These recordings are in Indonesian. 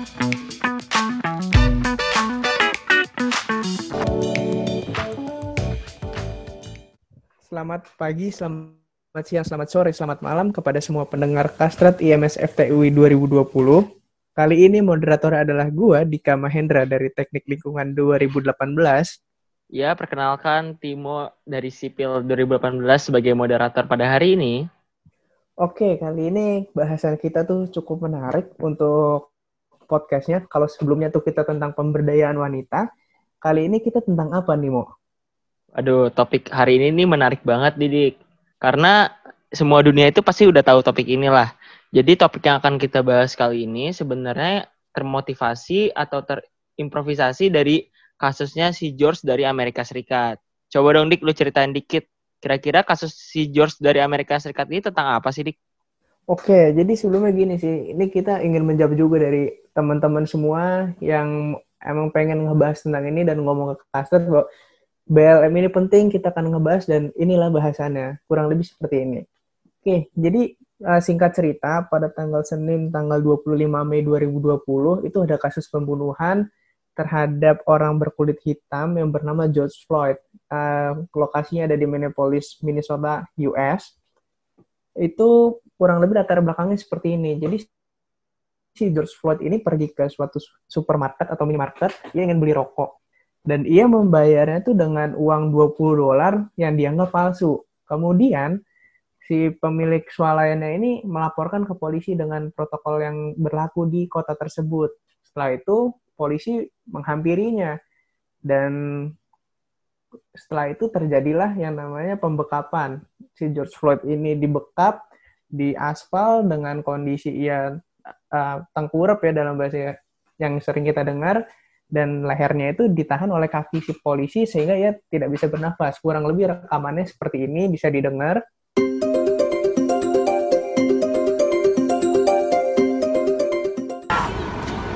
Selamat pagi, selamat siang, selamat sore, selamat malam kepada semua pendengar Kastrat IMS FTUI 2020. Kali ini moderator adalah gua, Dika Mahendra dari Teknik Lingkungan 2018. Ya, perkenalkan Timo dari Sipil 2018 sebagai moderator pada hari ini. Oke, kali ini bahasan kita tuh cukup menarik untuk podcastnya. Kalau sebelumnya tuh kita tentang pemberdayaan wanita, kali ini kita tentang apa nih, Mo? Aduh, topik hari ini nih menarik banget, Didik. Karena semua dunia itu pasti udah tahu topik inilah. Jadi topik yang akan kita bahas kali ini sebenarnya termotivasi atau terimprovisasi dari kasusnya si George dari Amerika Serikat. Coba dong, Dik, lu ceritain dikit. Kira-kira kasus si George dari Amerika Serikat ini tentang apa sih, Dik? Oke, jadi sebelumnya gini sih, ini kita ingin menjawab juga dari teman-teman semua yang emang pengen ngebahas tentang ini dan ngomong ke kastet bahwa BLM ini penting, kita akan ngebahas dan inilah bahasannya. Kurang lebih seperti ini. Oke, jadi uh, singkat cerita, pada tanggal Senin tanggal 25 Mei 2020 itu ada kasus pembunuhan terhadap orang berkulit hitam yang bernama George Floyd. Uh, lokasinya ada di Minneapolis, Minnesota, US. Itu kurang lebih latar belakangnya seperti ini. Jadi si George Floyd ini pergi ke suatu supermarket atau minimarket, dia ingin beli rokok dan ia membayarnya itu dengan uang 20 dolar yang dianggap palsu. Kemudian si pemilik swalayannya ini melaporkan ke polisi dengan protokol yang berlaku di kota tersebut. Setelah itu polisi menghampirinya dan setelah itu terjadilah yang namanya pembekapan. Si George Floyd ini dibekap di aspal dengan kondisi ia uh, tengkurap ya dalam bahasa yang sering kita dengar dan lehernya itu ditahan oleh kaki si polisi sehingga ia tidak bisa bernafas. Kurang lebih rekamannya seperti ini bisa didengar.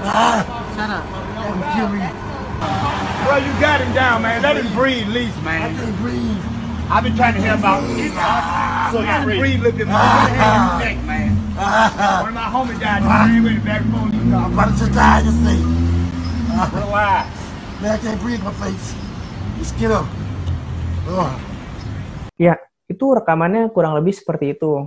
Ah, shut up. Bro, you got him down, man. Let him breathe, least, man. I can't breathe. I've been trying to help out. So you can breathe a little bit more. Ah. Neck, man. One of my homies died. He went back phone. I'm about to die, you see. Relax. Man, I can't breathe my face. Just get up. Oh. Ya, itu rekamannya kurang lebih seperti itu.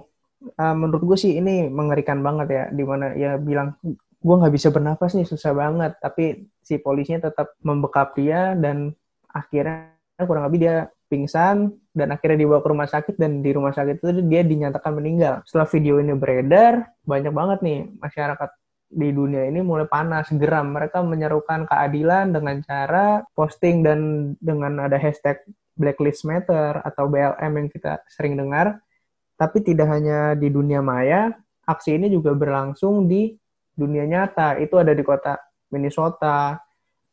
Uh, menurut gue sih ini mengerikan banget ya, di mana ya bilang gue nggak bisa bernafas nih susah banget, tapi si polisinya tetap membekap dia dan akhirnya kurang lebih dia pingsan dan akhirnya dibawa ke rumah sakit dan di rumah sakit itu dia dinyatakan meninggal. Setelah video ini beredar, banyak banget nih masyarakat di dunia ini mulai panas, geram. Mereka menyerukan keadilan dengan cara posting dan dengan ada hashtag Black Lives Matter atau BLM yang kita sering dengar. Tapi tidak hanya di dunia maya, aksi ini juga berlangsung di dunia nyata. Itu ada di kota Minnesota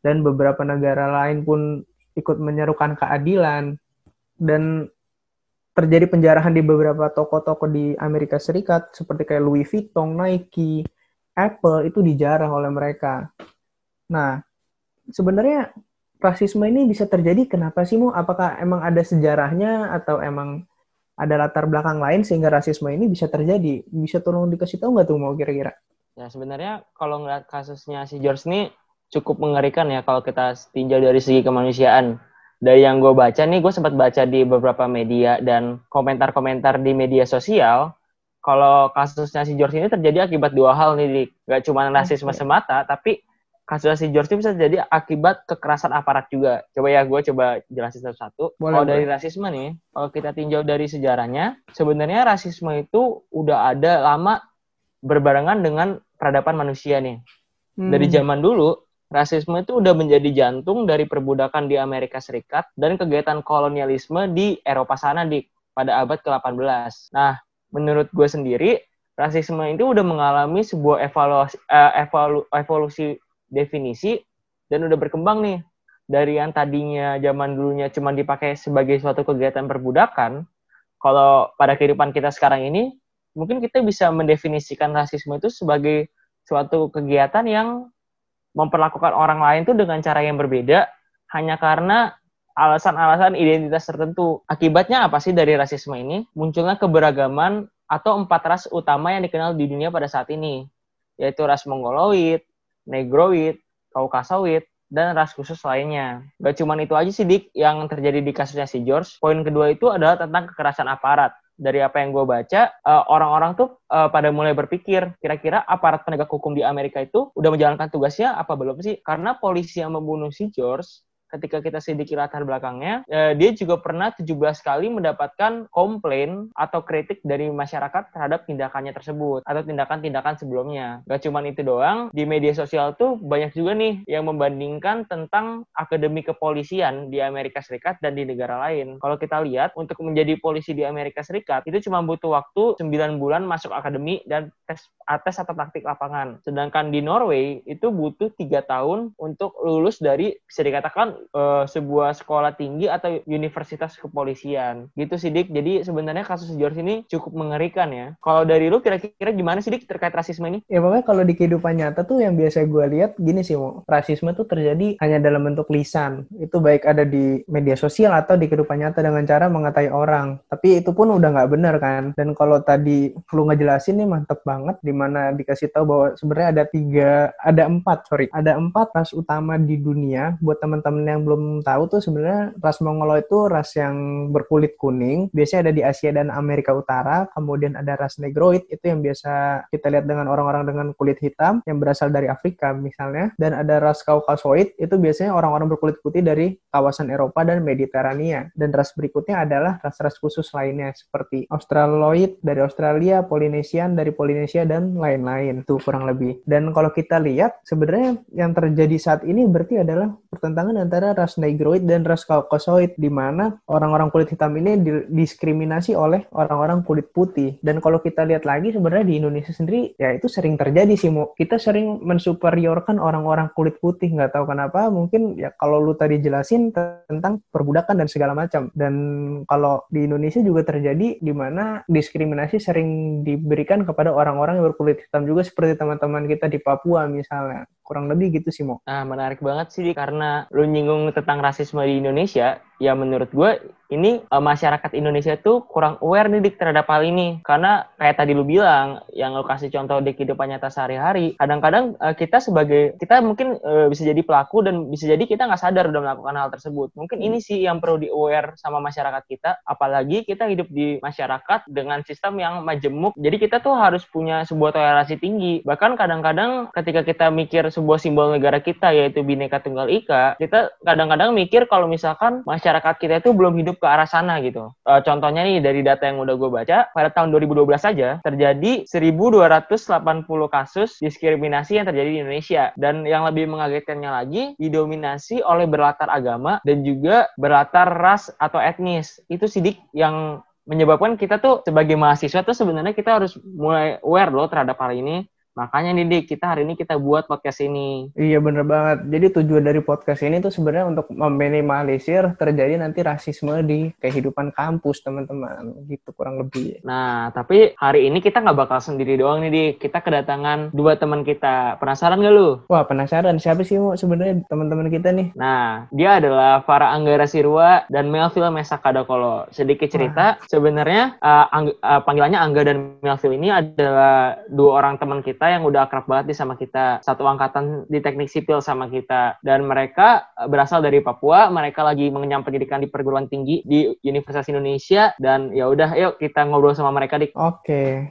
dan beberapa negara lain pun ikut menyerukan keadilan dan terjadi penjarahan di beberapa toko-toko di Amerika Serikat seperti kayak Louis Vuitton, Nike, Apple itu dijarah oleh mereka. Nah, sebenarnya rasisme ini bisa terjadi kenapa sih Mu? Apakah emang ada sejarahnya atau emang ada latar belakang lain sehingga rasisme ini bisa terjadi? Bisa tolong dikasih tahu nggak tuh mau kira-kira? Ya sebenarnya kalau ngeliat kasusnya si George ini cukup mengerikan ya kalau kita tinjau dari segi kemanusiaan. Dari yang gue baca nih, gue sempat baca di beberapa media dan komentar-komentar di media sosial, kalau kasusnya si George ini terjadi akibat dua hal nih, Dik. Gak cuma rasisme okay. semata, tapi kasusnya si George ini bisa terjadi akibat kekerasan aparat juga. Coba ya, gue coba jelasin satu-satu. Kalau dari rasisme nih, kalau kita tinjau dari sejarahnya, sebenarnya rasisme itu udah ada lama berbarengan dengan peradaban manusia nih. Hmm. Dari zaman dulu, rasisme itu udah menjadi jantung dari perbudakan di Amerika Serikat dan kegiatan kolonialisme di Eropa sana, Dik, pada abad ke-18. Nah, menurut gue sendiri rasisme itu udah mengalami sebuah evaluasi uh, evalu, evolusi definisi dan udah berkembang nih dari yang tadinya zaman dulunya cuma dipakai sebagai suatu kegiatan perbudakan kalau pada kehidupan kita sekarang ini mungkin kita bisa mendefinisikan rasisme itu sebagai suatu kegiatan yang memperlakukan orang lain tuh dengan cara yang berbeda hanya karena alasan-alasan identitas tertentu. Akibatnya apa sih dari rasisme ini? Munculnya keberagaman atau empat ras utama yang dikenal di dunia pada saat ini, yaitu ras Mongoloid, negroid, kaukasoid, dan ras khusus lainnya. Gak cuma itu aja sih, Dik, yang terjadi di kasusnya si George. Poin kedua itu adalah tentang kekerasan aparat. Dari apa yang gue baca, uh, orang-orang tuh uh, pada mulai berpikir, kira-kira aparat penegak hukum di Amerika itu udah menjalankan tugasnya apa belum sih? Karena polisi yang membunuh si George ketika kita sedikit latar belakangnya, eh, dia juga pernah 17 kali mendapatkan komplain atau kritik dari masyarakat terhadap tindakannya tersebut atau tindakan-tindakan sebelumnya. Gak cuma itu doang, di media sosial tuh banyak juga nih yang membandingkan tentang akademi kepolisian di Amerika Serikat dan di negara lain. Kalau kita lihat, untuk menjadi polisi di Amerika Serikat, itu cuma butuh waktu 9 bulan masuk akademi dan tes atas atau praktik lapangan. Sedangkan di Norway itu butuh tiga tahun untuk lulus dari bisa dikatakan uh, sebuah sekolah tinggi atau universitas kepolisian. Gitu sih Dik. Jadi sebenarnya kasus George ini cukup mengerikan ya. Kalau dari lu kira-kira gimana sih Dik terkait rasisme ini? Ya pokoknya kalau di kehidupan nyata tuh yang biasa gue lihat gini sih mau rasisme tuh terjadi hanya dalam bentuk lisan. Itu baik ada di media sosial atau di kehidupan nyata dengan cara mengatai orang. Tapi itu pun udah nggak benar kan. Dan kalau tadi lu ngejelasin nih mantep banget di mana dikasih tahu bahwa sebenarnya ada tiga, ada empat sorry, ada empat ras utama di dunia. Buat teman-teman yang belum tahu tuh sebenarnya ras Mongolo itu ras yang berkulit kuning, biasanya ada di Asia dan Amerika Utara. Kemudian ada ras Negroid, itu yang biasa kita lihat dengan orang-orang dengan kulit hitam yang berasal dari Afrika misalnya. Dan ada ras Kaukasoid, itu biasanya orang-orang berkulit putih dari kawasan Eropa dan Mediterania. Dan ras berikutnya adalah ras-ras khusus lainnya seperti Australoid dari Australia, Polynesian dari Polinesia dan lain-lain. Itu kurang lebih. Dan kalau kita lihat sebenarnya yang terjadi saat ini berarti adalah pertentangan antara antara ras negroid dan ras kaukasoid di mana orang-orang kulit hitam ini diskriminasi oleh orang-orang kulit putih. Dan kalau kita lihat lagi sebenarnya di Indonesia sendiri ya itu sering terjadi sih Mo. Kita sering mensuperiorkan orang-orang kulit putih nggak tahu kenapa mungkin ya kalau lu tadi jelasin tentang perbudakan dan segala macam. Dan kalau di Indonesia juga terjadi di mana diskriminasi sering diberikan kepada orang-orang yang berkulit hitam juga seperti teman-teman kita di Papua misalnya. Kurang lebih gitu sih Mo. Nah, menarik banget sih karena lu nyinggung tentang rasisme di Indonesia, ya menurut gue ini uh, masyarakat Indonesia tuh kurang aware nih dik terhadap hal ini. Karena kayak tadi lu bilang yang lu kasih contoh di kehidupan nyata sehari-hari kadang-kadang uh, kita sebagai kita mungkin uh, bisa jadi pelaku dan bisa jadi kita nggak sadar udah melakukan hal tersebut. Mungkin ini sih yang perlu di aware sama masyarakat kita. Apalagi kita hidup di masyarakat dengan sistem yang majemuk. Jadi kita tuh harus punya sebuah toleransi tinggi. Bahkan kadang-kadang ketika kita mikir sebuah simbol negara kita yaitu bineka tunggal ika kita kadang-kadang mikir kalau misalkan masyarakat kita itu belum hidup ke arah sana gitu. Uh, contohnya nih dari data yang udah gue baca, pada tahun 2012 saja terjadi 1.280 kasus diskriminasi yang terjadi di Indonesia. Dan yang lebih mengagetkannya lagi, didominasi oleh berlatar agama dan juga berlatar ras atau etnis. Itu sidik yang menyebabkan kita tuh sebagai mahasiswa tuh sebenarnya kita harus mulai aware loh terhadap hal ini Makanya nih Dik, kita hari ini kita buat podcast ini. Iya bener banget. Jadi tujuan dari podcast ini tuh sebenarnya untuk meminimalisir terjadi nanti rasisme di kehidupan kampus teman-teman. Gitu kurang lebih. Nah, tapi hari ini kita nggak bakal sendiri doang nih Dik. Kita kedatangan dua teman kita. Penasaran gak lu? Wah penasaran. Siapa sih mau sebenarnya teman-teman kita nih? Nah, dia adalah Farah Anggara Sirwa dan Melville Mesakadakolo. Sedikit cerita, sebenarnya uh, uh, panggilannya Angga dan Melville ini adalah dua orang teman kita kita yang udah akrab banget nih sama kita satu angkatan di teknik sipil sama kita dan mereka eh, berasal dari Papua mereka lagi mengenyam pendidikan di perguruan tinggi di Universitas Indonesia dan ya udah yuk kita ngobrol sama mereka dik oke okay.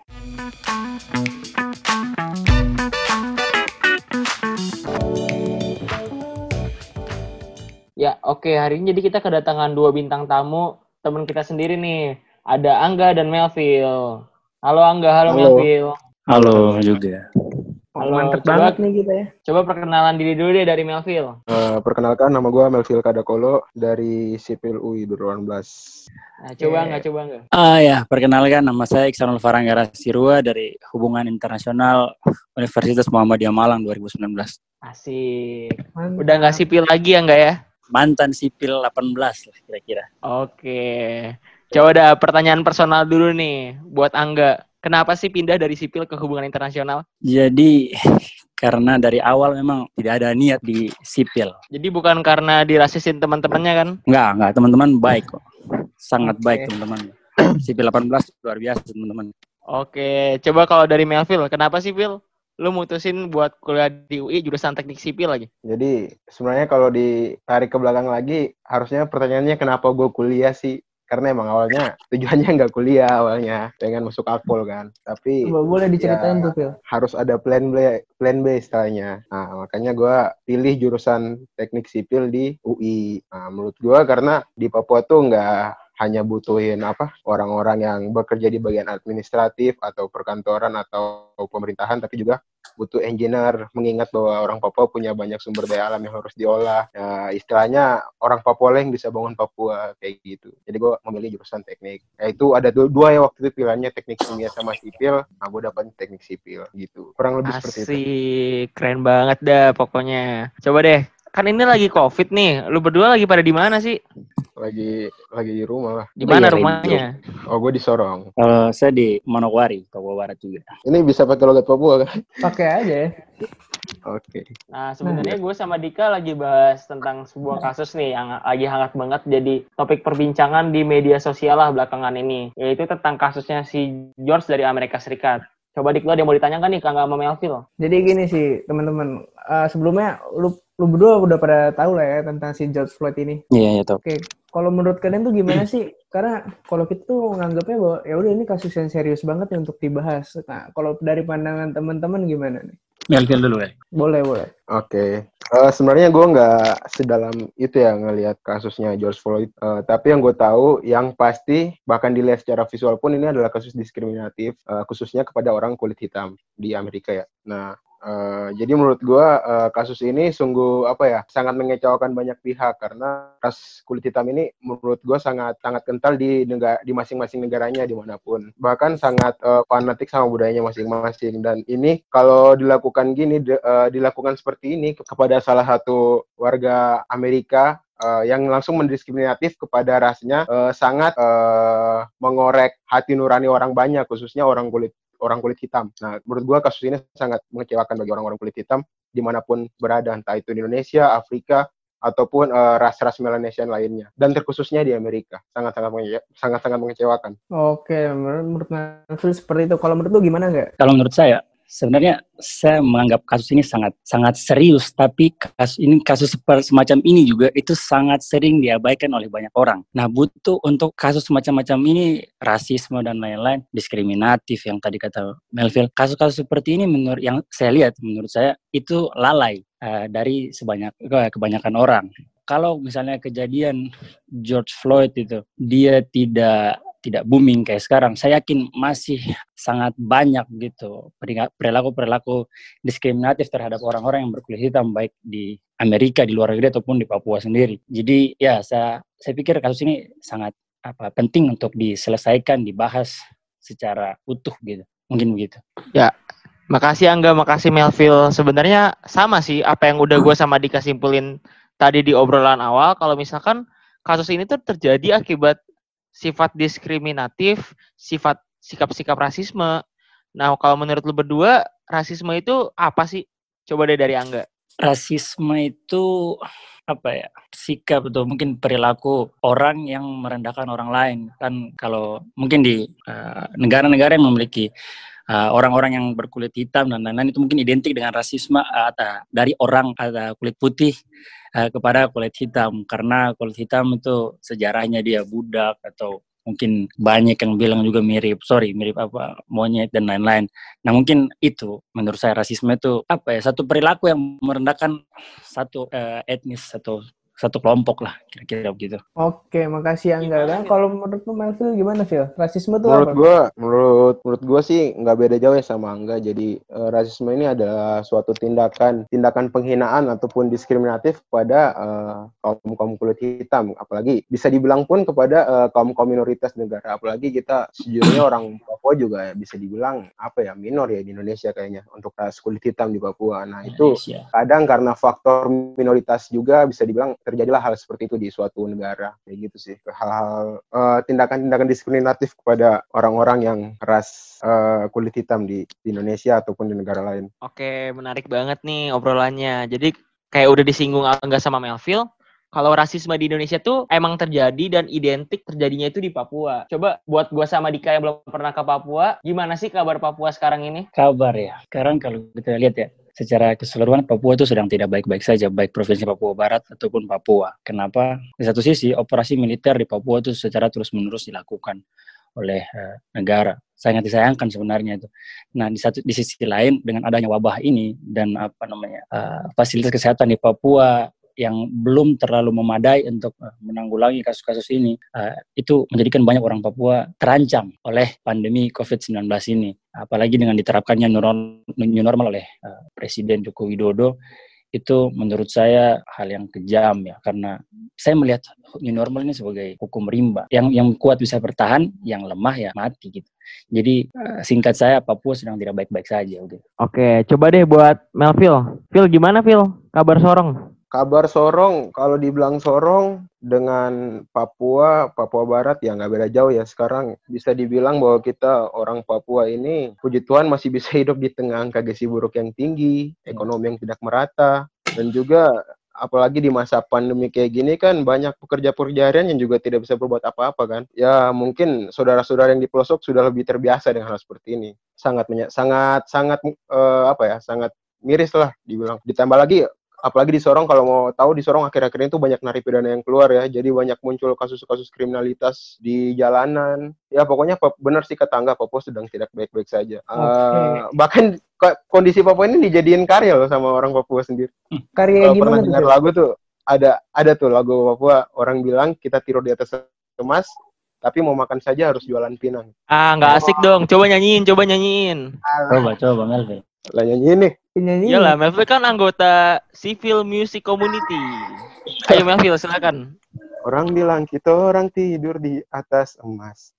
Ya, oke. Okay. Hari ini jadi kita kedatangan dua bintang tamu, teman kita sendiri nih. Ada Angga dan Melville. Halo Angga, halo, halo. Melville. Halo juga. Halo, Mantep coba, banget nih kita ya. Coba perkenalan diri dulu deh dari Melville. Uh, perkenalkan nama gue Melville Kadakolo dari Sipil UI 2018. Nah, coba yeah. nggak, coba nggak? Ah uh, ya, perkenalkan nama saya Iksanul Faranggara Sirua dari Hubungan Internasional Universitas Muhammadiyah Malang 2019. Asik. Mantap. Udah nggak sipil lagi ya nggak ya? Mantan sipil 18 lah kira-kira. Oke. Coba ada pertanyaan personal dulu nih buat Angga Kenapa sih pindah dari sipil ke hubungan internasional? Jadi karena dari awal memang tidak ada niat di sipil. Jadi bukan karena dirasisin teman-temannya kan? Enggak, enggak. Teman-teman baik kok. Sangat okay. baik teman-teman. Sipil 18 luar biasa teman-teman. Oke, coba kalau dari Melville, kenapa sipil? lu mutusin buat kuliah di UI jurusan teknik sipil lagi? Jadi sebenarnya kalau ditarik ke belakang lagi, harusnya pertanyaannya kenapa gue kuliah sih? Karena emang awalnya tujuannya nggak kuliah awalnya, pengen masuk akpol kan. Tapi boleh diceritain Ya. tuh, Phil. harus ada plan B, plan B istilahnya. Nah, makanya gue pilih jurusan teknik sipil di UI. Nah, menurut gue karena di Papua tuh nggak hanya butuhin apa orang-orang yang bekerja di bagian administratif atau perkantoran atau pemerintahan, tapi juga butuh engineer. Mengingat bahwa orang Papua punya banyak sumber daya alam yang harus diolah. Ya, istilahnya orang Papua lah yang bisa bangun Papua kayak gitu. Jadi gue memilih jurusan teknik. Ya, itu ada du- dua ya waktu itu pilihannya teknik kimia sama sipil. Nah, gue dapat teknik sipil gitu. Kurang lebih seperti itu. Asik, keren banget dah pokoknya. Coba deh, kan ini lagi covid nih. Lu berdua lagi pada di mana sih? Lagi lagi di rumah lah. Di mana Iya, rumahnya? Oh, gue di Sorong. Kalau saya di Manokwari, Papua Barat juga. Ini bisa pakai logat Papua kan? Pakai aja ya. Oke. Nah, sebenarnya gue sama Dika lagi bahas tentang sebuah kasus nih yang lagi hangat banget jadi topik perbincangan di media sosial lah belakangan ini, yaitu tentang kasusnya si George dari Amerika Serikat. Coba Dik, lo ada yang mau ditanyakan nih, Kang sama Melville? Jadi gini sih, teman-teman. Eh, sebelumnya lu lu berdua udah pada tahu lah ya tentang si George Floyd ini. Iya, ya, Oke, kalau menurut kalian tuh gimana sih? Karena kalau kita tuh nganggapnya bahwa ya udah ini kasus yang serius banget nih untuk dibahas. Nah, kalau dari pandangan teman-teman gimana nih? Melville dulu ya. Boleh, boleh. Oke. Eh, sebenarnya gue nggak sedalam itu ya ngelihat kasusnya George Floyd. Eh, tapi yang gue tahu, yang pasti bahkan dilihat secara visual pun ini adalah kasus diskriminatif, eh, khususnya kepada orang kulit hitam di Amerika ya. Nah, eh, jadi menurut gue eh, kasus ini sungguh apa ya, sangat mengecewakan banyak pihak karena ras kulit hitam ini menurut gue sangat sangat kental di negara di masing-masing negaranya di mana pun. Bahkan sangat eh, fanatik sama budayanya masing-masing. Dan ini kalau dilakukan gini, de- eh, dilakukan seperti ini ke- kepada salah satu warga Amerika eh, yang langsung mendiskriminatif kepada rasnya eh, sangat eh, mengorek hati nurani orang banyak, khususnya orang kulit orang kulit hitam. Nah, menurut gua kasus ini sangat mengecewakan bagi orang-orang kulit hitam di mana pun berada, entah itu di Indonesia, Afrika, ataupun eh, ras-ras Melanesian lainnya, dan terkhususnya di Amerika, sangat-sangat menge- sangat-sangat mengecewakan. Oke, menurut, Melville seperti itu. Kalau menurut lu gimana nggak? Kalau menurut saya, sebenarnya saya menganggap kasus ini sangat sangat serius, tapi kasus ini kasus semacam ini juga itu sangat sering diabaikan oleh banyak orang. Nah, butuh untuk kasus semacam-macam ini rasisme dan lain-lain, diskriminatif yang tadi kata Melville. Kasus-kasus seperti ini menurut yang saya lihat menurut saya itu lalai eh, dari sebanyak kebanyakan orang. Kalau misalnya kejadian George Floyd itu dia tidak tidak booming kayak sekarang, saya yakin masih sangat banyak gitu perilaku-perilaku diskriminatif terhadap orang-orang yang berkulit hitam baik di Amerika, di luar negeri ataupun di Papua sendiri. Jadi ya saya saya pikir kasus ini sangat apa penting untuk diselesaikan, dibahas secara utuh gitu. Mungkin begitu. Makasih Angga, makasih Melville. Sebenarnya sama sih apa yang udah gue sama Dika simpulin tadi di obrolan awal. Kalau misalkan kasus ini tuh terjadi akibat sifat diskriminatif, sifat sikap-sikap rasisme. Nah, kalau menurut lu berdua, rasisme itu apa sih? Coba deh dari Angga. Rasisme itu apa ya sikap atau mungkin perilaku orang yang merendahkan orang lain kan kalau mungkin di eh, negara-negara yang memiliki eh, orang-orang yang berkulit hitam dan lain-lain itu mungkin identik dengan rasisme atau dari orang atau kulit putih eh, kepada kulit hitam. Karena kulit hitam itu sejarahnya dia budak atau mungkin banyak yang bilang juga mirip. Sorry mirip apa monyet dan lain-lain. Nah mungkin itu menurut saya rasisme itu apa ya satu perilaku yang merendahkan satu eh, etnis atau satu kelompok lah kira-kira begitu Oke, makasih Angga. Nah, kalau menurut lu Melville gimana, Phil? Rasisme tuh Menurut apa? gua, menurut menurut gua sih nggak beda jauh ya sama Angga. Jadi eh, rasisme ini adalah suatu tindakan tindakan penghinaan ataupun diskriminatif kepada eh, kaum kaum kulit hitam. Apalagi bisa dibilang pun kepada eh, kaum kaum minoritas negara. Apalagi kita sejujurnya orang Papua juga ya, bisa dibilang apa ya minor ya di Indonesia kayaknya untuk ras kulit hitam di Papua. Nah itu Indonesia. kadang karena faktor minoritas juga bisa dibilang terjadilah hal seperti itu di suatu negara kayak gitu sih hal-hal eh, tindakan-tindakan diskriminatif kepada orang-orang yang ras eh, kulit hitam di, di Indonesia ataupun di negara lain Oke, menarik banget nih obrolannya. Jadi kayak udah disinggung Angga sama Melville, kalau rasisme di Indonesia tuh emang terjadi dan identik terjadinya itu di Papua. Coba buat gua sama Dika yang belum pernah ke Papua, gimana sih kabar Papua sekarang ini? Kabar ya. Sekarang kalau kita lihat ya, secara keseluruhan Papua itu sedang tidak baik-baik saja, baik Provinsi Papua Barat ataupun Papua. Kenapa? Di satu sisi, operasi militer di Papua itu secara terus-menerus dilakukan oleh uh, negara. Sangat disayangkan sebenarnya itu. Nah, di satu di sisi lain dengan adanya wabah ini dan apa namanya uh, fasilitas kesehatan di Papua yang belum terlalu memadai untuk uh, menanggulangi kasus-kasus ini, uh, itu menjadikan banyak orang Papua terancam oleh pandemi COVID-19 ini. Apalagi dengan diterapkannya new normal oleh uh, Presiden Joko Widodo, itu menurut saya hal yang kejam ya. Karena saya melihat new normal ini sebagai hukum rimba. Yang yang kuat bisa bertahan yang lemah ya mati gitu. Jadi singkat saya Papua sedang tidak baik-baik saja udah oke coba deh buat Melville. Phil gimana Phil? Kabar Sorong Kabar Sorong, kalau dibilang Sorong dengan Papua, Papua Barat ya nggak beda jauh ya. Sekarang bisa dibilang bahwa kita orang Papua ini, puji Tuhan masih bisa hidup di tengah angka gizi buruk yang tinggi, ekonomi yang tidak merata, dan juga apalagi di masa pandemi kayak gini kan banyak pekerja-pekerja harian yang juga tidak bisa berbuat apa-apa kan. Ya mungkin saudara-saudara yang di pelosok sudah lebih terbiasa dengan hal seperti ini. Sangat sangat sangat uh, apa ya, sangat miris lah dibilang. Ditambah lagi apalagi di Sorong kalau mau tahu di Sorong akhir-akhir ini tuh banyak narapidana yang keluar ya. Jadi banyak muncul kasus-kasus kriminalitas di jalanan. Ya pokoknya benar sih ketangga Papua sedang tidak baik-baik saja. Okay. uh, bahkan kondisi Papua ini dijadiin karya loh sama orang Papua sendiri. Karya kalau gimana pernah dengar lagu tuh ada ada tuh lagu Papua orang bilang kita tidur di atas emas tapi mau makan saja harus jualan pinang. Ah nggak asik dong. Coba nyanyiin coba nyanyiin. Coba coba Melvin. Lah nyanyiin nih Penyanyi. Iyalah, Melville kan anggota Civil Music Community. Ayo Melville, silakan. Orang bilang kita orang tidur di atas emas.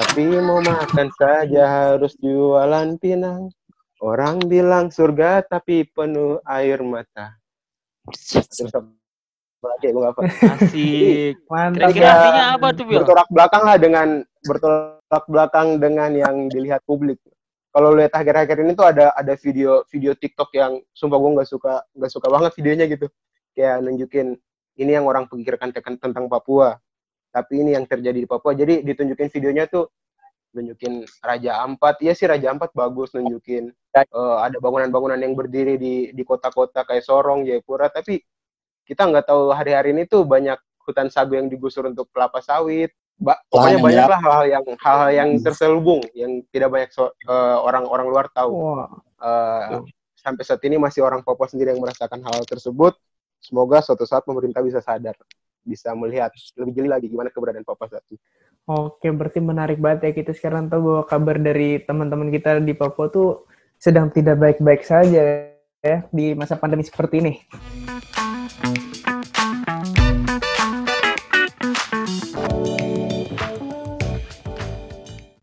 Tapi mau makan saja harus jualan pinang. Orang bilang surga tapi penuh air mata. Terus gue apa? Asik. Mantap. Kira-kira artinya apa tuh, Bil? Bertolak belakang lah dengan bertolak belakang dengan yang dilihat publik kalau lihat akhir-akhir ini tuh ada ada video video TikTok yang sumpah gue nggak suka nggak suka banget videonya gitu. Kayak nunjukin ini yang orang pikirkan tentang Papua. Tapi ini yang terjadi di Papua. Jadi ditunjukin videonya tuh nunjukin Raja Ampat. Iya sih Raja Ampat bagus nunjukin uh, ada bangunan-bangunan yang berdiri di di kota-kota kayak Sorong Jayapura. Tapi kita nggak tahu hari-hari ini tuh banyak hutan sagu yang digusur untuk kelapa sawit ba pokoknya banyak lah hal-hal yang hal yang hmm. terselubung yang tidak banyak so, uh, orang-orang luar tahu. Wow. Uh, sampai saat ini masih orang Papua sendiri yang merasakan hal tersebut. Semoga suatu saat pemerintah bisa sadar, bisa melihat lebih jeli lagi gimana keberadaan Papua saat ini. Oke, berarti menarik banget ya kita sekarang tahu bahwa kabar dari teman-teman kita di Papua tuh sedang tidak baik-baik saja ya di masa pandemi seperti ini.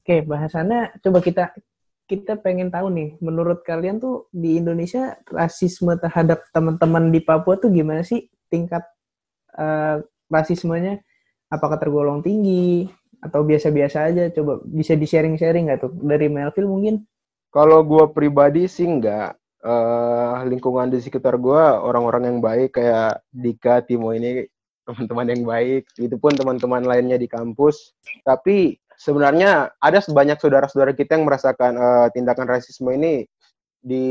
Oke, bahasannya coba kita kita pengen tahu nih, menurut kalian tuh di Indonesia rasisme terhadap teman-teman di Papua tuh gimana sih tingkat uh, rasismenya? Apakah tergolong tinggi atau biasa-biasa aja? Coba bisa di-sharing-sharing nggak tuh dari Melville mungkin? Kalau gue pribadi sih nggak. Uh, lingkungan di sekitar gue orang-orang yang baik kayak Dika, Timo ini teman-teman yang baik. Itu pun teman-teman lainnya di kampus. Tapi sebenarnya ada sebanyak saudara-saudara kita yang merasakan uh, tindakan rasisme ini di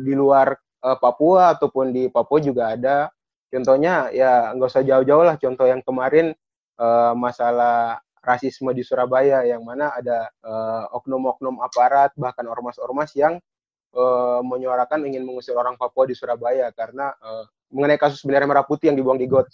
di luar uh, Papua ataupun di Papua juga ada. Contohnya ya nggak usah jauh-jauh lah. Contoh yang kemarin uh, masalah rasisme di Surabaya yang mana ada oknum-oknum uh, aparat bahkan ormas-ormas yang uh, menyuarakan ingin mengusir orang Papua di Surabaya karena uh, mengenai kasus bendera merah putih yang dibuang di got.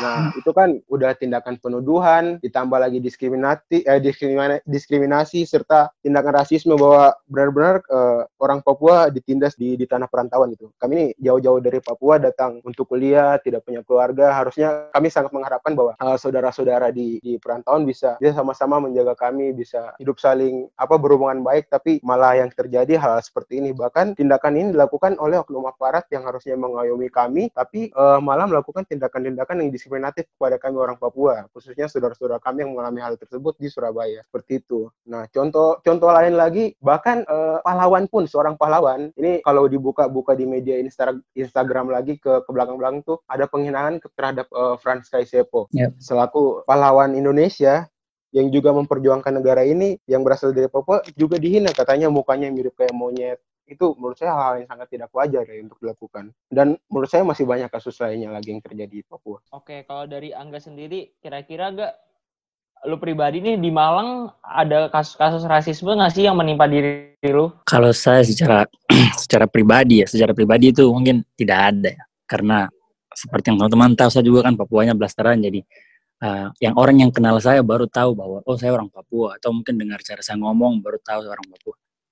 Nah, hmm. itu kan udah tindakan penuduhan, ditambah lagi diskriminasi, eh, diskriminasi, diskriminasi serta tindakan rasisme bahwa benar-benar uh, orang Papua ditindas di, di tanah perantauan itu. Kami ini jauh-jauh dari Papua datang untuk kuliah, tidak punya keluarga. Harusnya kami sangat mengharapkan bahwa uh, saudara-saudara di, di perantauan bisa bisa sama-sama menjaga kami, bisa hidup saling apa berhubungan baik. Tapi malah yang terjadi hal, -hal seperti ini. Bahkan tindakan ini dilakukan oleh oknum aparat yang harusnya mengayomi kami, tapi uh, malah melakukan tindakan-tindakan yang diskriminasi diskriminatif kepada kami orang Papua, khususnya saudara-saudara kami yang mengalami hal tersebut di Surabaya. Seperti itu. Nah, contoh contoh lain lagi, bahkan uh, pahlawan pun seorang pahlawan, ini kalau dibuka-buka di media Instagram lagi ke ke belakang-belakang tuh ada penghinaan terhadap uh, Franz Kaisepo yep. selaku pahlawan Indonesia yang juga memperjuangkan negara ini yang berasal dari Papua juga dihina katanya mukanya mirip kayak monyet itu menurut saya hal, yang sangat tidak wajar ya untuk dilakukan dan menurut saya masih banyak kasus lainnya lagi yang terjadi di Papua. Oke, kalau dari Angga sendiri kira-kira gak lu pribadi nih di Malang ada kasus-kasus rasisme nggak sih yang menimpa diri lu? Kalau saya secara secara pribadi ya, secara pribadi itu mungkin tidak ada ya. Karena seperti yang teman-teman tahu saya juga kan Papuanya blasteran jadi uh, yang orang yang kenal saya baru tahu bahwa oh saya orang Papua atau mungkin dengar cara saya ngomong baru tahu saya orang Papua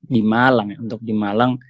di Malang ya, untuk di Malang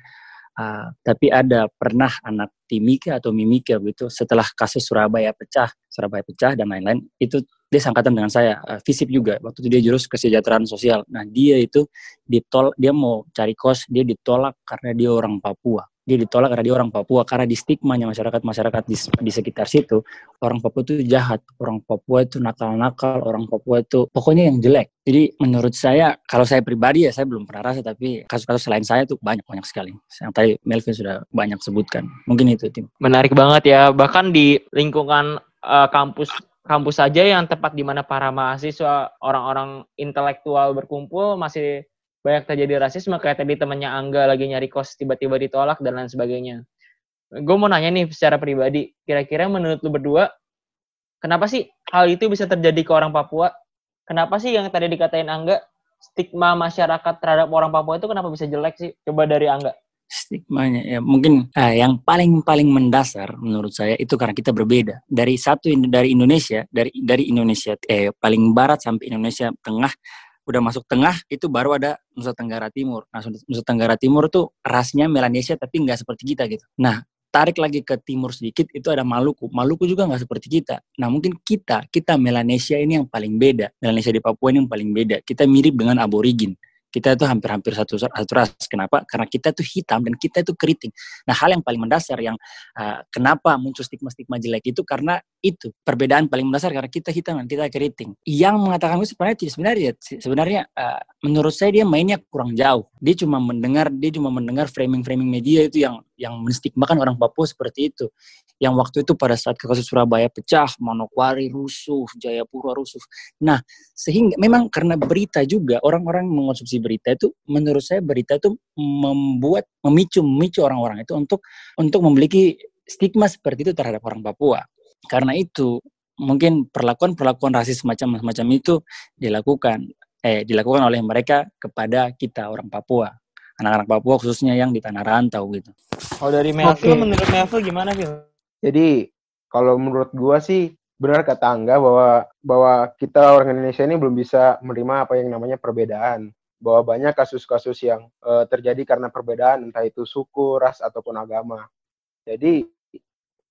uh, tapi ada pernah anak Timika atau Mimika gitu setelah kasus Surabaya pecah Surabaya pecah dan lain-lain itu dia sangkatan dengan saya uh, FISIP juga waktu itu dia jurus kesejahteraan sosial. Nah dia itu ditol dia mau cari kos dia ditolak karena dia orang Papua dia ditolak karena dia orang Papua. Karena di stigmanya masyarakat masyarakat di, di sekitar situ orang Papua itu jahat. Orang Papua itu nakal-nakal orang Papua itu pokoknya yang jelek. Jadi menurut saya kalau saya pribadi ya saya belum pernah rasa tapi kasus-kasus selain saya tuh banyak banyak sekali. Yang tadi Melvin sudah banyak sebutkan. Mungkin itu tim. Menarik banget ya. Bahkan di lingkungan uh, kampus kampus saja yang tepat di mana para mahasiswa orang-orang intelektual berkumpul masih banyak terjadi rasisme kayak tadi temannya Angga lagi nyari kos tiba-tiba ditolak dan lain sebagainya. Gue mau nanya nih secara pribadi, kira-kira menurut lu berdua, kenapa sih hal itu bisa terjadi ke orang Papua? Kenapa sih yang tadi dikatain Angga, stigma masyarakat terhadap orang Papua itu kenapa bisa jelek sih? Coba dari Angga. Stigmanya ya mungkin eh, yang paling paling mendasar menurut saya itu karena kita berbeda dari satu dari Indonesia dari dari Indonesia eh paling barat sampai Indonesia tengah udah masuk tengah itu baru ada Nusa Tenggara Timur. Nah, Nusa Tenggara Timur tuh rasnya Melanesia tapi nggak seperti kita gitu. Nah, tarik lagi ke timur sedikit itu ada Maluku. Maluku juga nggak seperti kita. Nah, mungkin kita, kita Melanesia ini yang paling beda. Melanesia di Papua ini yang paling beda. Kita mirip dengan aborigin kita itu hampir-hampir satu, satu ras. Kenapa? Karena kita itu hitam dan kita itu keriting. Nah, hal yang paling mendasar yang uh, kenapa muncul stigma-stigma jelek itu karena itu perbedaan paling mendasar karena kita hitam dan kita keriting. Yang mengatakan itu sebenarnya sebenarnya sebenarnya uh, menurut saya dia mainnya kurang jauh. Dia cuma mendengar dia cuma mendengar framing-framing media itu yang yang menstigmakan orang Papua seperti itu. Yang waktu itu pada saat kasus Surabaya pecah, Manokwari rusuh, Jayapura rusuh. Nah, sehingga memang karena berita juga orang-orang mengonsumsi berita itu menurut saya berita itu membuat memicu memicu orang-orang itu untuk untuk memiliki stigma seperti itu terhadap orang Papua. Karena itu mungkin perlakuan-perlakuan rasis semacam semacam itu dilakukan eh dilakukan oleh mereka kepada kita orang Papua anak-anak Papua khususnya yang di tanah rantau gitu. Kalau dari Melville, okay. menurut Melville gimana Phil? Jadi kalau menurut gua sih benar kata Angga bahwa bahwa kita orang Indonesia ini belum bisa menerima apa yang namanya perbedaan. Bahwa banyak kasus-kasus yang uh, terjadi karena perbedaan entah itu suku, ras ataupun agama. Jadi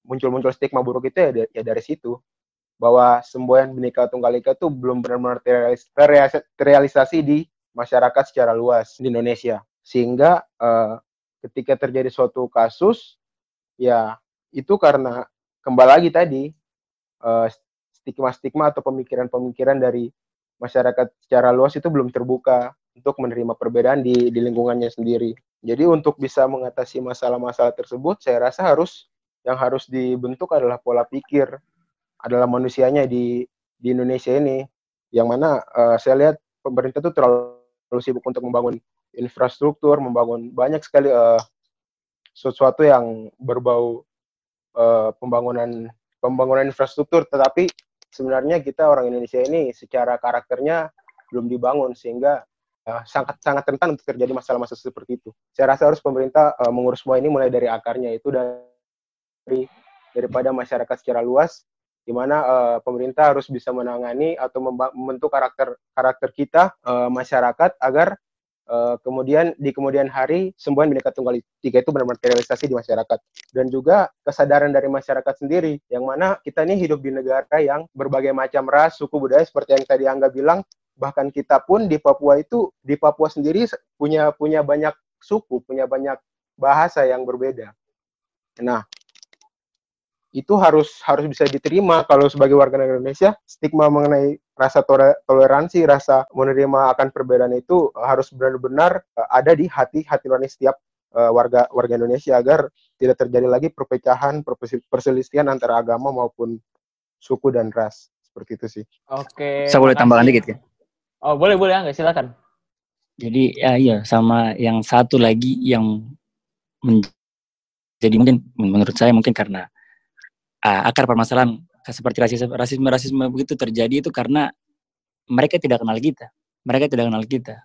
muncul-muncul stigma buruk itu ya, ya dari situ bahwa semboyan Bhinneka Tunggal Ika itu belum benar-benar terrealisasi di masyarakat secara luas di Indonesia sehingga uh, ketika terjadi suatu kasus ya itu karena kembali lagi tadi uh, stigma-stigma atau pemikiran-pemikiran dari masyarakat secara luas itu belum terbuka untuk menerima perbedaan di, di lingkungannya sendiri. Jadi untuk bisa mengatasi masalah-masalah tersebut, saya rasa harus yang harus dibentuk adalah pola pikir adalah manusianya di di Indonesia ini, yang mana uh, saya lihat pemerintah itu terlalu sibuk untuk membangun infrastruktur, membangun banyak sekali uh, sesuatu yang berbau uh, pembangunan pembangunan infrastruktur, tetapi sebenarnya kita orang Indonesia ini secara karakternya belum dibangun sehingga uh, sangat sangat rentan untuk terjadi masalah-masalah seperti itu. Saya rasa harus pemerintah uh, mengurus semua ini mulai dari akarnya itu dari daripada masyarakat secara luas di mana uh, pemerintah harus bisa menangani atau membentuk karakter karakter kita uh, masyarakat agar Uh, kemudian di kemudian hari semboyan Bhinneka Tunggal Ika itu benar-benar terrealisasi di masyarakat dan juga kesadaran dari masyarakat sendiri yang mana kita ini hidup di negara yang berbagai macam ras, suku budaya seperti yang tadi Angga bilang bahkan kita pun di Papua itu di Papua sendiri punya punya banyak suku, punya banyak bahasa yang berbeda. Nah, itu harus harus bisa diterima kalau sebagai warga negara Indonesia stigma mengenai rasa toleransi rasa menerima akan perbedaan itu harus benar-benar uh, ada di hati hati nurani setiap uh, warga warga Indonesia agar tidak terjadi lagi perpecahan perselisihan antara agama maupun suku dan ras seperti itu sih. Oke. Saya boleh tambahkan dikit ya? Oh boleh boleh nggak silakan. Jadi ya iya sama yang satu lagi yang menjadi mungkin menurut saya mungkin karena uh, akar permasalahan seperti rasisme rasisme rasisme begitu terjadi itu karena mereka tidak kenal kita. Mereka tidak kenal kita.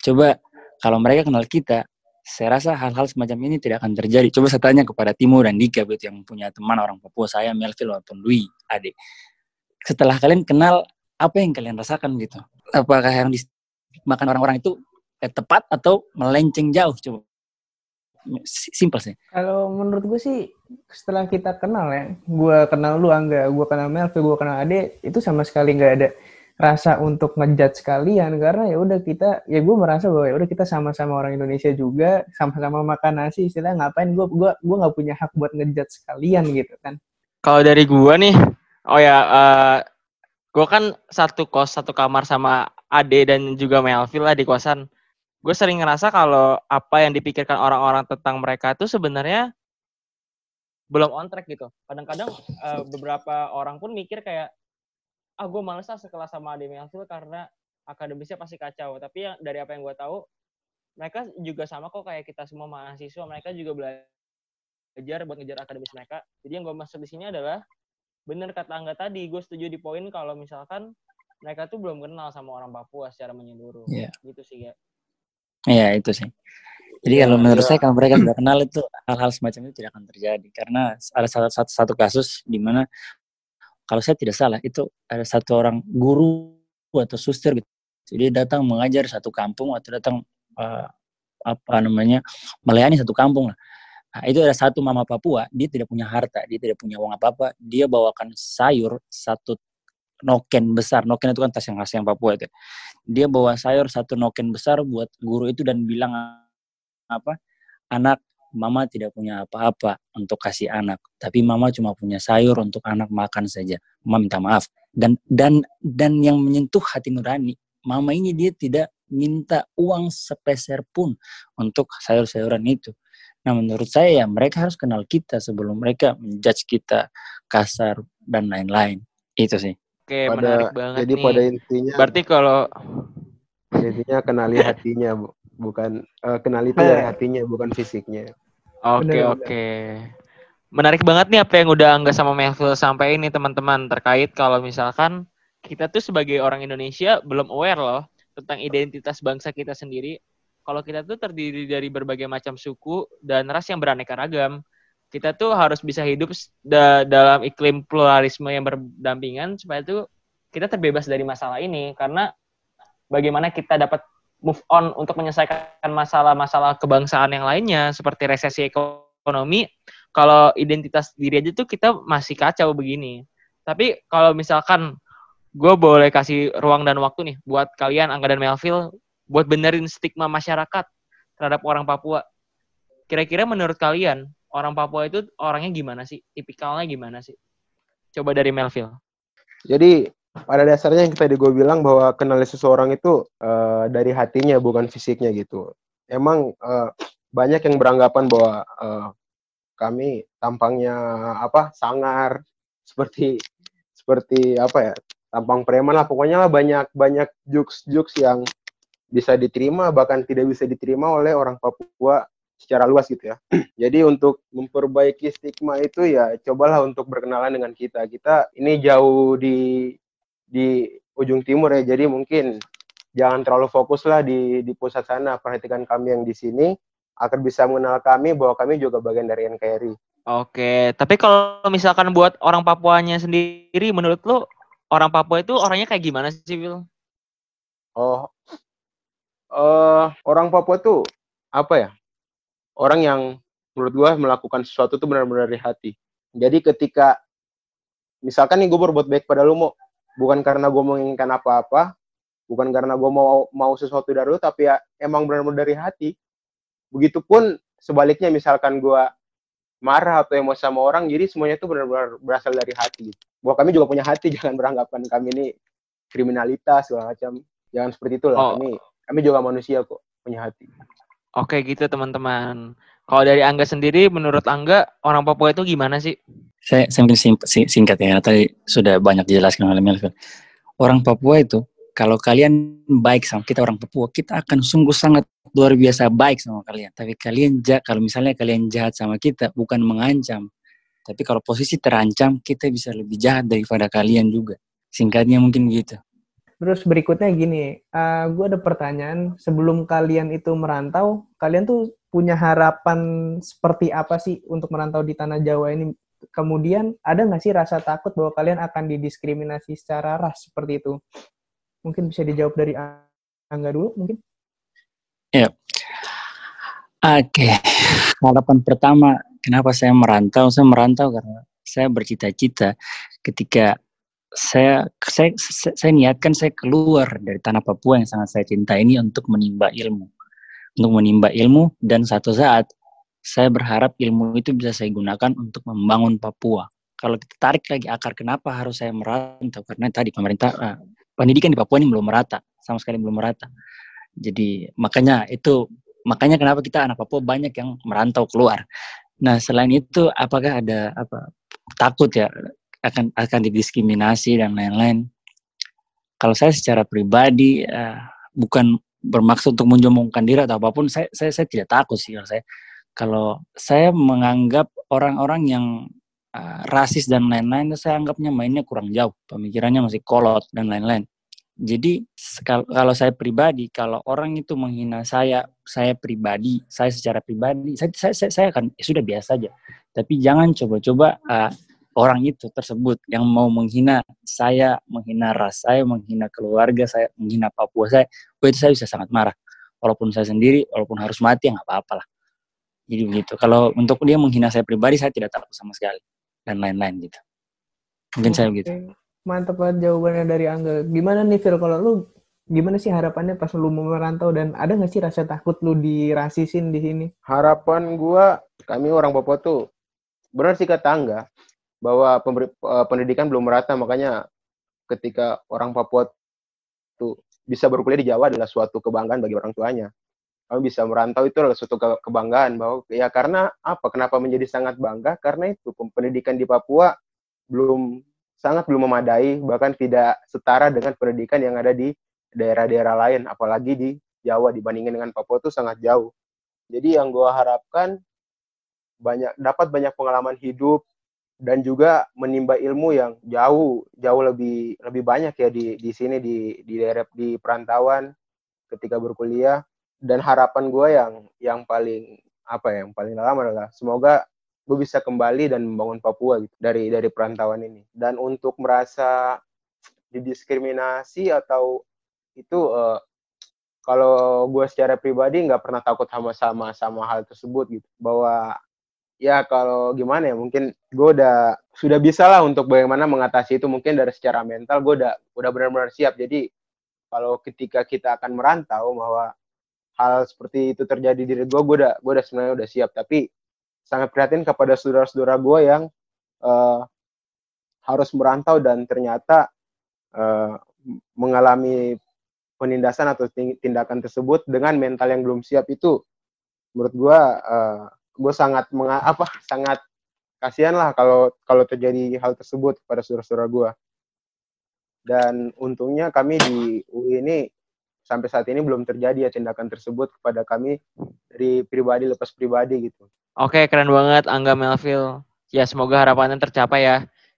Coba kalau mereka kenal kita saya rasa hal-hal semacam ini tidak akan terjadi. Coba saya tanya kepada Timur dan Dika begitu yang punya teman orang Papua saya Melville ataupun Louis adik. Setelah kalian kenal apa yang kalian rasakan gitu? Apakah yang dimakan orang-orang itu eh, tepat atau melenceng jauh? Coba Simpel sih. Kalau menurut gue sih setelah kita kenal ya, gue kenal lu Angga, gue kenal Melvi, gue kenal Ade, itu sama sekali nggak ada rasa untuk ngejudge sekalian. Karena ya udah kita ya gue merasa bahwa ya udah kita sama-sama orang Indonesia juga sama-sama makan nasi istilah ngapain gue gue gue nggak punya hak buat ngejudge sekalian gitu kan. Kalau dari gue nih oh ya uh, eh, gue kan satu kos satu kamar sama Ade dan juga Melville lah di kosan gue sering ngerasa kalau apa yang dipikirkan orang-orang tentang mereka itu sebenarnya belum on track gitu. Kadang-kadang uh, beberapa orang pun mikir kayak, ah gue males lah sekelas sama Ademi Melville karena akademisnya pasti kacau. Tapi yang dari apa yang gue tahu, mereka juga sama kok kayak kita semua mahasiswa. Mereka juga belajar buat ngejar akademis mereka. Jadi yang gue maksud di sini adalah bener kata Angga tadi, gue setuju di poin kalau misalkan mereka tuh belum kenal sama orang Papua secara menyeluruh. Yeah. Gitu sih ya. Iya itu sih. Jadi ya, kalau menurut ya. saya kalau mereka sudah kenal itu hal-hal semacam itu tidak akan terjadi karena ada satu, satu, satu kasus di mana kalau saya tidak salah itu ada satu orang guru atau suster gitu. Jadi datang mengajar satu kampung atau datang uh, apa namanya melayani satu kampung lah. Nah, itu ada satu mama Papua, dia tidak punya harta, dia tidak punya uang apa-apa, dia bawakan sayur satu noken besar. Noken itu kan tas yang khas yang Papua itu. Dia bawa sayur satu noken besar buat guru itu dan bilang apa? Anak, mama tidak punya apa-apa untuk kasih anak, tapi mama cuma punya sayur untuk anak makan saja. Mama minta maaf. Dan dan dan yang menyentuh hati nurani, mama ini dia tidak minta uang sepeser pun untuk sayur-sayuran itu. Nah menurut saya ya mereka harus kenal kita sebelum mereka menjudge kita kasar dan lain-lain. Itu sih. Oke, pada, menarik banget jadi nih. pada intinya berarti kalau intinya kenali hatinya bu bukan uh, kenali itu dari hatinya bukan fisiknya. Oke okay, oke. Okay. menarik banget nih apa yang udah Angga sama Melville sampai ini teman-teman terkait kalau misalkan kita tuh sebagai orang Indonesia belum aware loh tentang identitas bangsa kita sendiri. Kalau kita tuh terdiri dari berbagai macam suku dan ras yang beraneka ragam kita tuh harus bisa hidup da dalam iklim pluralisme yang berdampingan supaya tuh kita terbebas dari masalah ini. Karena bagaimana kita dapat move on untuk menyelesaikan masalah-masalah kebangsaan yang lainnya seperti resesi ekonomi kalau identitas diri aja tuh kita masih kacau begini. Tapi kalau misalkan gue boleh kasih ruang dan waktu nih buat kalian Angga dan Melville buat benerin stigma masyarakat terhadap orang Papua. Kira-kira menurut kalian orang Papua itu orangnya gimana sih? Tipikalnya gimana sih? Coba dari Melville. Jadi pada dasarnya yang tadi gue bilang bahwa kenal seseorang itu uh, dari hatinya bukan fisiknya gitu. Emang uh, banyak yang beranggapan bahwa uh, kami tampangnya apa sangar seperti seperti apa ya tampang preman lah pokoknya lah banyak banyak jokes jokes yang bisa diterima bahkan tidak bisa diterima oleh orang Papua secara luas gitu ya. Jadi untuk memperbaiki stigma itu ya cobalah untuk berkenalan dengan kita. Kita ini jauh di di ujung timur ya. Jadi mungkin jangan terlalu fokus lah di di pusat sana. Perhatikan kami yang di sini agar bisa mengenal kami bahwa kami juga bagian dari NKRI. Oke, tapi kalau misalkan buat orang Papuanya sendiri, menurut lo orang Papua itu orangnya kayak gimana sih, Will? Oh, uh, orang Papua tuh apa ya? Orang yang menurut gue melakukan sesuatu itu benar-benar dari hati. Jadi ketika misalkan nih gue berbuat baik pada lu mau bukan karena gue menginginkan apa-apa, bukan karena gue mau mau sesuatu dari lu, tapi ya emang benar-benar dari hati. Begitupun sebaliknya misalkan gue marah atau emosi sama orang jadi semuanya itu benar-benar berasal dari hati bahwa kami juga punya hati jangan beranggapan kami ini kriminalitas segala macam jangan seperti itulah Oh. kami kami juga manusia kok punya hati Oke gitu teman-teman. Kalau dari Angga sendiri, menurut Angga orang Papua itu gimana sih? Saya, saya mungkin sing- sing- singkat ya, tadi sudah banyak dijelaskan oleh Melvin. Orang Papua itu, kalau kalian baik sama kita orang Papua, kita akan sungguh sangat luar biasa baik sama kalian. Tapi kalian ja- kalau misalnya kalian jahat sama kita, bukan mengancam. Tapi kalau posisi terancam, kita bisa lebih jahat daripada kalian juga. Singkatnya mungkin gitu. Terus berikutnya gini, gue ada pertanyaan. Sebelum kalian itu merantau, kalian tuh punya harapan seperti apa sih untuk merantau di tanah Jawa ini? Kemudian ada nggak sih rasa takut bahwa kalian akan didiskriminasi secara ras seperti itu? Mungkin bisa dijawab dari Angga dulu, mungkin? Oke, harapan pertama kenapa saya merantau? Saya merantau karena saya bercita-cita ketika saya, saya saya niatkan saya keluar dari tanah Papua yang sangat saya cinta ini untuk menimba ilmu, untuk menimba ilmu dan satu saat saya berharap ilmu itu bisa saya gunakan untuk membangun Papua. Kalau kita tarik lagi akar kenapa harus saya merantau karena tadi pemerintah eh, pendidikan di Papua ini belum merata, sama sekali belum merata. Jadi makanya itu makanya kenapa kita anak Papua banyak yang merantau keluar. Nah selain itu apakah ada apa takut ya akan akan didiskriminasi dan lain-lain? Kalau saya secara pribadi eh, bukan bermaksud untuk menjombongkan diri atau apa pun, saya saya, saya tidak takut sih kalau saya. Kalau saya menganggap orang-orang yang eh, rasis dan lain-lain, saya anggapnya mainnya kurang jauh, pemikirannya masih kolot dan lain-lain. Jadi kalau saya pribadi, kalau orang itu menghina saya, saya pribadi, saya secara pribadi, saya saya, saya, saya akan ya sudah biasa aja. Tapi jangan coba-coba uh, orang itu tersebut yang mau menghina saya, menghina ras saya, menghina keluarga saya, menghina Papua saya, oh, itu saya bisa sangat marah. Walaupun saya sendiri, walaupun harus mati, ya nggak apa-apa lah. Jadi begitu. Kalau untuk dia menghina saya pribadi, saya tidak takut sama sekali dan lain-lain gitu. Mungkin saya begitu. Mantap banget jawabannya dari Angga. Gimana nih Phil, kalau lu gimana sih harapannya pas lu mau merantau dan ada nggak sih rasa takut lu dirasisin di sini? harapan gua kami orang Papua tuh benar sih kata Angga bahwa pemberi- eh, pendidikan belum merata makanya ketika orang Papua tuh bisa berkuliah di Jawa adalah suatu kebanggaan bagi orang tuanya. Kami bisa merantau itu adalah suatu ke- kebanggaan bahwa ya karena apa? Kenapa menjadi sangat bangga? Karena itu pendidikan di Papua belum sangat belum memadai bahkan tidak setara dengan pendidikan yang ada di daerah-daerah lain apalagi di Jawa dibandingin dengan Papua itu sangat jauh. Jadi yang gue harapkan banyak dapat banyak pengalaman hidup dan juga menimba ilmu yang jauh jauh lebih lebih banyak ya di di sini di di daerah di perantauan ketika berkuliah. Dan harapan gue yang yang paling apa ya yang paling dalam adalah semoga gue bisa kembali dan membangun Papua gitu dari dari perantauan ini. Dan untuk merasa didiskriminasi atau itu eh, kalau gue secara pribadi nggak pernah takut sama sama sama hal tersebut gitu. Bahwa ya kalau gimana ya mungkin gue udah sudah bisa lah untuk bagaimana mengatasi itu. Mungkin dari secara mental gue udah udah benar-benar siap. Jadi kalau ketika kita akan merantau bahwa hal seperti itu terjadi di diri gue gue udah gue udah sebenarnya udah siap. Tapi sangat prihatin kepada saudara-saudara gue yang eh, harus merantau dan ternyata eh, mengalami penindasan atau tindakan tersebut dengan mental yang belum siap itu menurut gua eh, gue sangat menga- apa sangat kasihan lah kalau kalau terjadi hal tersebut pada saudara-saudara gua dan untungnya kami di UI ini sampai saat ini belum terjadi ya tindakan tersebut kepada kami dari pribadi lepas pribadi gitu Oke, keren banget Angga Melville. Ya, semoga harapannya tercapai ya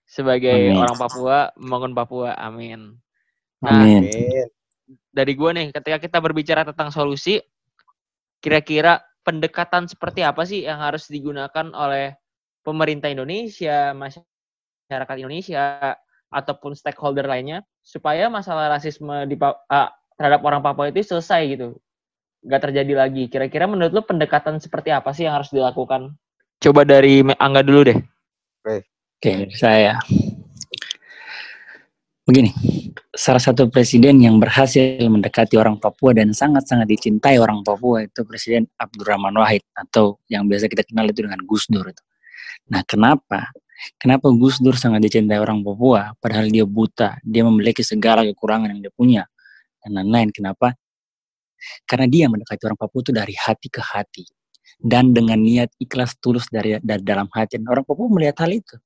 sebagai Amin. orang Papua, membangun Papua. Amin. Nah, Amin. Amin. dari gue nih, ketika kita berbicara tentang solusi, kira-kira pendekatan seperti apa sih yang harus digunakan oleh pemerintah Indonesia, masyarakat Indonesia, ataupun stakeholder lainnya, supaya masalah rasisme di ah, terhadap orang Papua itu selesai gitu, nggak terjadi lagi. Kira-kira menurut lo pendekatan seperti apa sih yang harus dilakukan? Coba dari Angga dulu deh. Oke, saya. Begini, salah satu presiden yang berhasil mendekati orang Papua dan sangat-sangat dicintai orang Papua itu Presiden Abdurrahman Wahid atau yang biasa kita kenal itu dengan Gus Dur itu. Nah, kenapa? Kenapa Gus Dur sangat dicintai orang Papua, padahal dia buta, dia memiliki segala kekurangan yang dia punya, dan lain-lain. Kenapa? Karena dia mendekati orang Papua itu dari hati ke hati, dan dengan niat ikhlas tulus dari, dari dalam hati. Dan orang Papua melihat hal itu.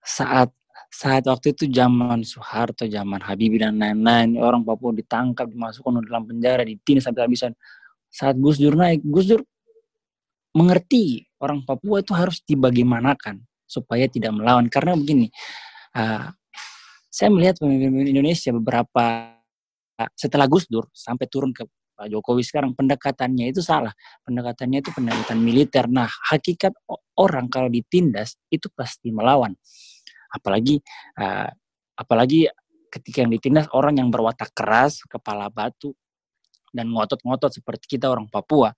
Saat saat waktu itu zaman Soeharto, zaman Habibie dan lain-lain, orang Papua ditangkap, dimasukkan dalam penjara, ditindas sampai habisan. Saat Gus Dur naik, Gus Dur mengerti orang Papua itu harus dibagaimanakan supaya tidak melawan. Karena begini, uh, saya melihat pemimpin Indonesia beberapa setelah Gus Dur sampai turun ke Pak Jokowi sekarang pendekatannya itu salah. Pendekatannya itu pendekatan militer. Nah, hakikat orang kalau ditindas itu pasti melawan apalagi uh, apalagi ketika yang ditindas orang yang berwatak keras, kepala batu dan ngotot-ngotot seperti kita orang Papua.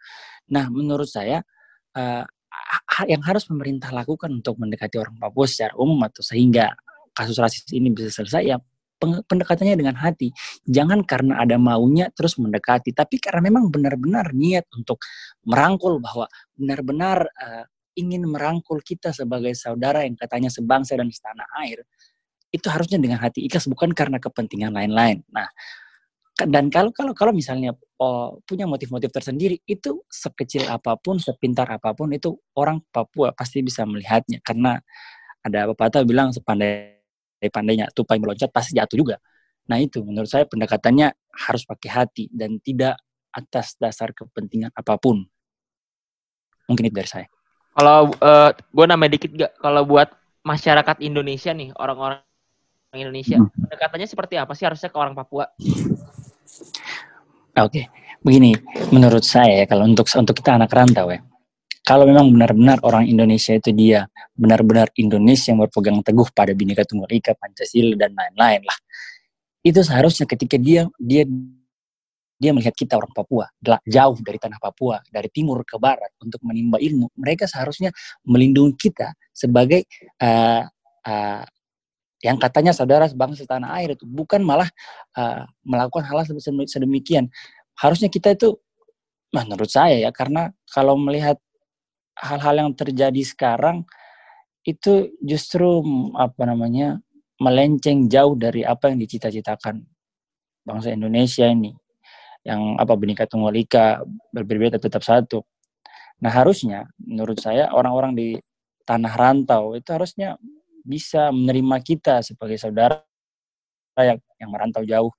Nah, menurut saya uh, yang harus pemerintah lakukan untuk mendekati orang Papua secara umum atau sehingga kasus rasis ini bisa selesai ya pendekatannya dengan hati. Jangan karena ada maunya terus mendekati, tapi karena memang benar-benar niat untuk merangkul bahwa benar-benar uh, ingin merangkul kita sebagai saudara yang katanya sebangsa dan setanah air, itu harusnya dengan hati ikhlas bukan karena kepentingan lain-lain. Nah, dan kalau kalau kalau misalnya oh, punya motif-motif tersendiri itu sekecil apa pun, sepintar apa pun itu orang Papua pasti bisa melihatnya karena ada pepatah bilang sepandai pandainya tupai meloncat pasti jatuh juga. Nah itu menurut saya pendekatannya harus pakai hati dan tidak atas dasar kepentingan apa pun. Mungkin itu dari saya. Kalau uh, eh, gue nambah dikit gak, kalau buat masyarakat Indonesia nih, orang-orang Indonesia, hmm. pendekatannya seperti apa sih harusnya ke orang Papua? Oke, okay. begini, menurut saya ya, kalau untuk untuk kita anak rantau ya, kalau memang benar-benar orang Indonesia itu dia benar-benar Indonesia yang berpegang teguh pada Bhinneka Tunggal Ika, Pancasila dan lain-lain lah, itu seharusnya ketika dia dia dia melihat kita orang Papua jauh dari tanah Papua dari timur ke barat untuk menimba ilmu mereka seharusnya melindungi kita sebagai uh, uh, yang katanya saudara bangsa tanah air itu bukan malah uh, melakukan hal sedemikian. Harusnya kita itu menurut saya ya karena kalau melihat hal-hal yang terjadi sekarang itu justru apa namanya melenceng jauh dari apa yang dicita-citakan bangsa Indonesia ini yang apa Bhinneka Tunggal Ika berbeda tetap satu. Nah harusnya menurut saya orang-orang di tanah rantau itu harusnya bisa menerima kita sebagai saudara yang yang merantau jauh.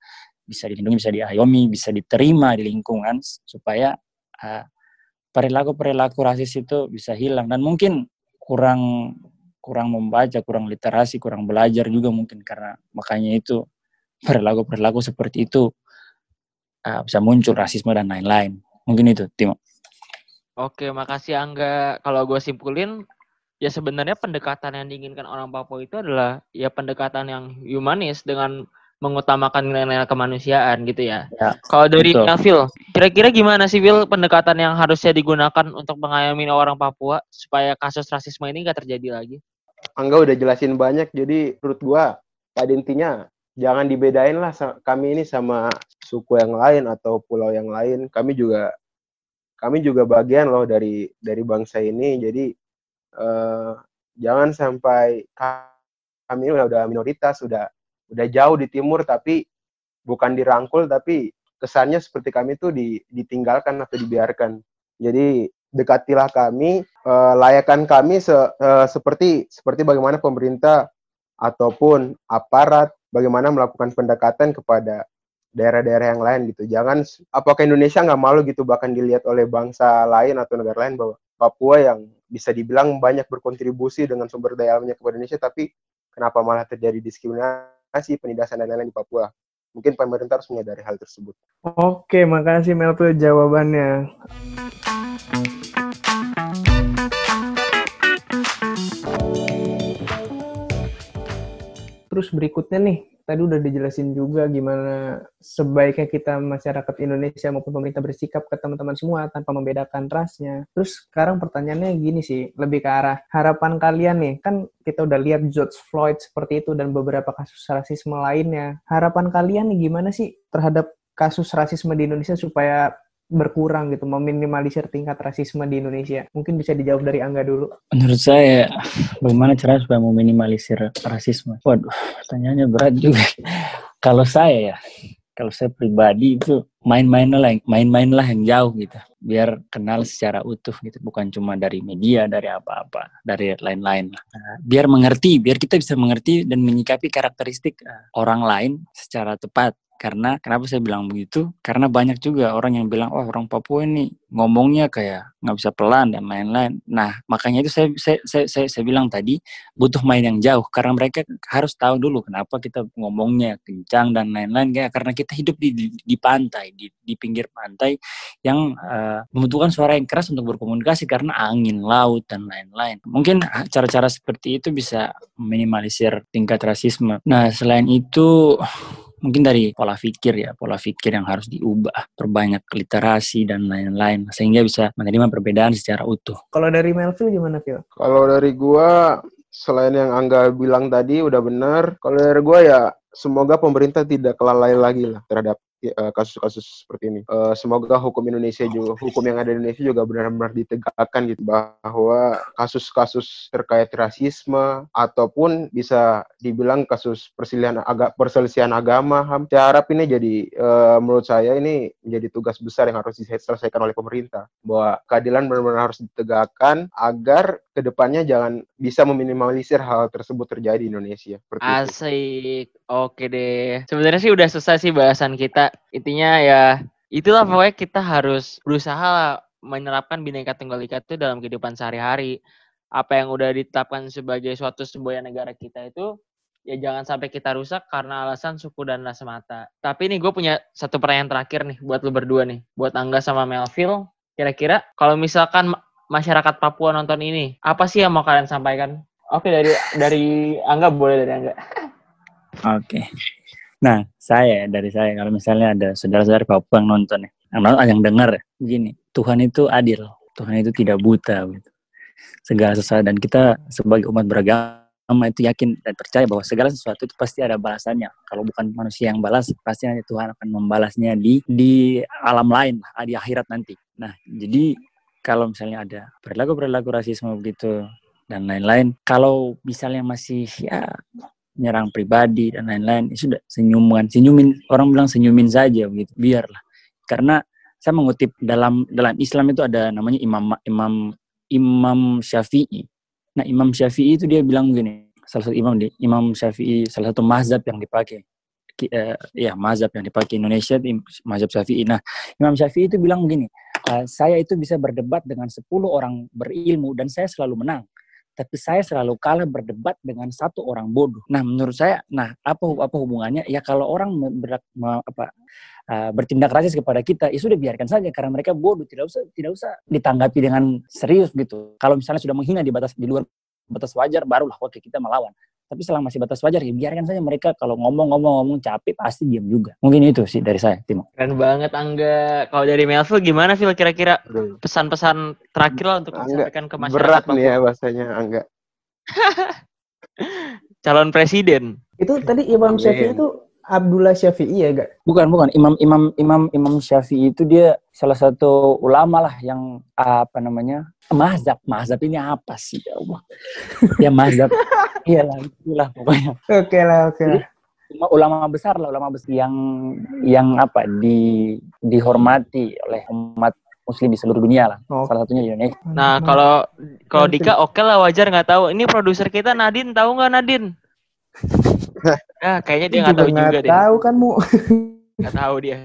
Bisa dilindungi, bisa diayomi, bisa diterima di lingkungan supaya uh, perilaku-perilaku rasis itu bisa hilang. Dan mungkin kurang kurang membaca, kurang literasi, kurang belajar juga mungkin karena makanya itu perilaku-perilaku seperti itu uh, bisa muncul rasisme dan lain-lain. Mungkin itu, Timo. Oke, makasih Angga. Kalau gue simpulin, ya sebenarnya pendekatan yang diinginkan orang Papua itu adalah ya pendekatan yang humanis dengan mengutamakan nilai-nilai kemanusiaan gitu ya. ya Kalau dari Phil, kira-kira gimana sih Phil pendekatan yang harusnya digunakan untuk mengayomi orang Papua supaya kasus rasisme ini nggak terjadi lagi? Angga udah jelasin banyak, jadi menurut gua pada intinya jangan dibedain lah kami ini sama suku yang lain atau pulau yang lain kami juga kami juga bagian loh dari dari bangsa ini. Jadi uh, jangan sampai kami udah minoritas udah udah jauh di timur tapi bukan dirangkul tapi kesannya seperti kami tuh di, ditinggalkan atau dibiarkan. Jadi dekatilah kami uh, layakan kami se, uh, seperti seperti bagaimana pemerintah ataupun aparat bagaimana melakukan pendekatan kepada daerah-daerah yang lain gitu. Jangan apakah Indonesia nggak malu gitu bahkan dilihat oleh bangsa lain atau negara lain bahwa Papua yang bisa dibilang banyak berkontribusi dengan sumber daya alamnya kepada Indonesia, tapi kenapa malah terjadi diskriminasi, penindasan dan lain-lain di Papua? Mungkin pemerintah harus menyadari hal tersebut. Oke, makasih Melto jawabannya. Terus berikutnya nih, tadi udah dijelasin juga gimana sebaiknya kita masyarakat Indonesia maupun pemerintah bersikap ke teman-teman semua tanpa membedakan rasnya. Terus sekarang pertanyaannya gini sih, lebih ke arah harapan kalian nih, kan kita udah lihat George Floyd seperti itu dan beberapa kasus rasisme lainnya. Harapan kalian nih gimana sih terhadap kasus rasisme di Indonesia supaya berkurang gitu, meminimalisir tingkat rasisme di Indonesia? Mungkin bisa dijawab dari Angga dulu. Menurut saya, bagaimana cara supaya meminimalisir rasisme? Waduh, tanyanya berat juga. Kalau saya ya, kalau saya pribadi itu main-main lah, main-main lah yang jauh gitu, biar kenal secara utuh gitu, bukan cuma dari media, dari apa-apa, dari lain-lain lah. Biar mengerti, biar kita bisa mengerti dan menyikapi karakteristik uh, orang lain secara tepat karena kenapa saya bilang begitu? Karena banyak juga orang yang bilang, oh orang Papua ini ngomongnya kayak nggak bisa pelan dan lain-lain. Nah makanya itu saya, saya saya saya saya bilang tadi butuh main yang jauh karena mereka harus tahu dulu kenapa kita ngomongnya kencang dan lain-lain ya karena kita hidup di di, di pantai di, di pinggir pantai yang uh, membutuhkan suara yang keras untuk berkomunikasi karena angin laut dan lain-lain. Mungkin cara-cara seperti itu bisa minimalisir tingkat rasisme. Nah selain itu mungkin dari pola pikir ya, pola pikir yang harus diubah, perbanyak literasi dan lain-lain sehingga bisa menerima perbedaan secara utuh. Kalau dari Melville gimana, Phil? Kalau dari gua selain yang Angga bilang tadi udah benar, kalau dari gua ya semoga pemerintah tidak kelalai lagi lah terhadap kasus-kasus seperti ini. Uh, semoga hukum Indonesia juga, hukum yang ada di Indonesia juga benar-benar ditegakkan gitu bahwa kasus-kasus terkait rasisme ataupun bisa dibilang kasus perselisihan agak perselisihan agama, saya harap ini jadi uh, menurut saya ini menjadi tugas besar yang harus diselesaikan oleh pemerintah bahwa keadilan benar-benar harus ditegakkan agar ke depannya jangan bisa meminimalisir hal tersebut terjadi di Indonesia. Asik. Oke deh. Sebenarnya sih udah selesai sih bahasan kita intinya ya itulah pokoknya kita harus berusaha menerapkan bineka tunggal ika itu dalam kehidupan sehari-hari. Apa yang udah ditetapkan sebagai suatu sebuah negara kita itu ya jangan sampai kita rusak karena alasan suku dan ras semata. Tapi ini gue punya satu pertanyaan terakhir nih buat lu berdua nih, buat Angga sama Melville. Kira-kira kalau misalkan masyarakat Papua nonton ini, apa sih yang mau kalian sampaikan? Oke dari dari Angga boleh dari Angga. Oke. Nah, saya dari saya kalau misalnya ada saudara-saudara Papua yang nonton ya, yang, dengar ya, begini, Tuhan itu adil, Tuhan itu tidak buta gitu. Segala sesuatu dan kita sebagai umat beragama itu yakin dan percaya bahwa segala sesuatu itu pasti ada balasannya. Kalau bukan manusia yang balas, pasti nanti Tuhan akan membalasnya di di alam lain, di akhirat nanti. Nah, jadi kalau misalnya ada perilaku-perilaku rasisme begitu dan lain-lain, kalau misalnya masih ya nyerang pribadi dan lain-lain itu sudah senyuman senyumin orang bilang senyumin saja begitu biarlah. Karena saya mengutip dalam dalam Islam itu ada namanya imam imam imam Syafi'i. Nah imam Syafi'i itu dia bilang gini salah satu imam di imam Syafi'i salah satu mazhab yang dipakai uh, ya mazhab yang dipakai Indonesia mazhab Syafi'i. Nah imam Syafi'i itu bilang begini uh, saya itu bisa berdebat dengan 10 orang berilmu dan saya selalu menang tapi saya selalu kalah berdebat dengan satu orang bodoh. Nah, menurut saya, nah apa apa hubungannya? Ya kalau orang ber, apa uh, bertindak rasis kepada kita, ya sudah biarkan saja karena mereka bodoh, tidak usah tidak usah ditanggapi dengan serius gitu. Kalau misalnya sudah menghina di batas di luar batas wajar, barulah oke kita melawan. Tapi selama masih batas wajar ya biarkan saja mereka kalau ngomong-ngomong-ngomong capek pasti diam juga. Mungkin itu sih dari saya, Timo. Keren banget Angga. Kalau dari Melville gimana Phil kira-kira pesan-pesan terakhir lah untuk disampaikan ke masyarakat Berat nih ya bahasanya Angga. Calon presiden. Itu tadi Imam Syafi'i itu Abdullah Syafi'i ya gak? Bukan, bukan. Imam Imam Imam Imam Syafi'i itu dia salah satu ulama lah yang apa namanya? Mazhab. Mazhab ini apa sih ya Allah? ya mazhab. Iya lah, itulah pokoknya. Oke lah, oke lah. ulama besar lah, ulama besar yang yang apa di dihormati oleh umat muslim di seluruh dunia lah. Oh. Salah satunya di Indonesia. Nah, kalau kalau Dika oke okay lah wajar nggak tahu. Ini produser kita Nadine tahu nggak Nadine? ah, kayaknya dia nggak tahu juga deh. Tahu kan mu. Gak tahu dia.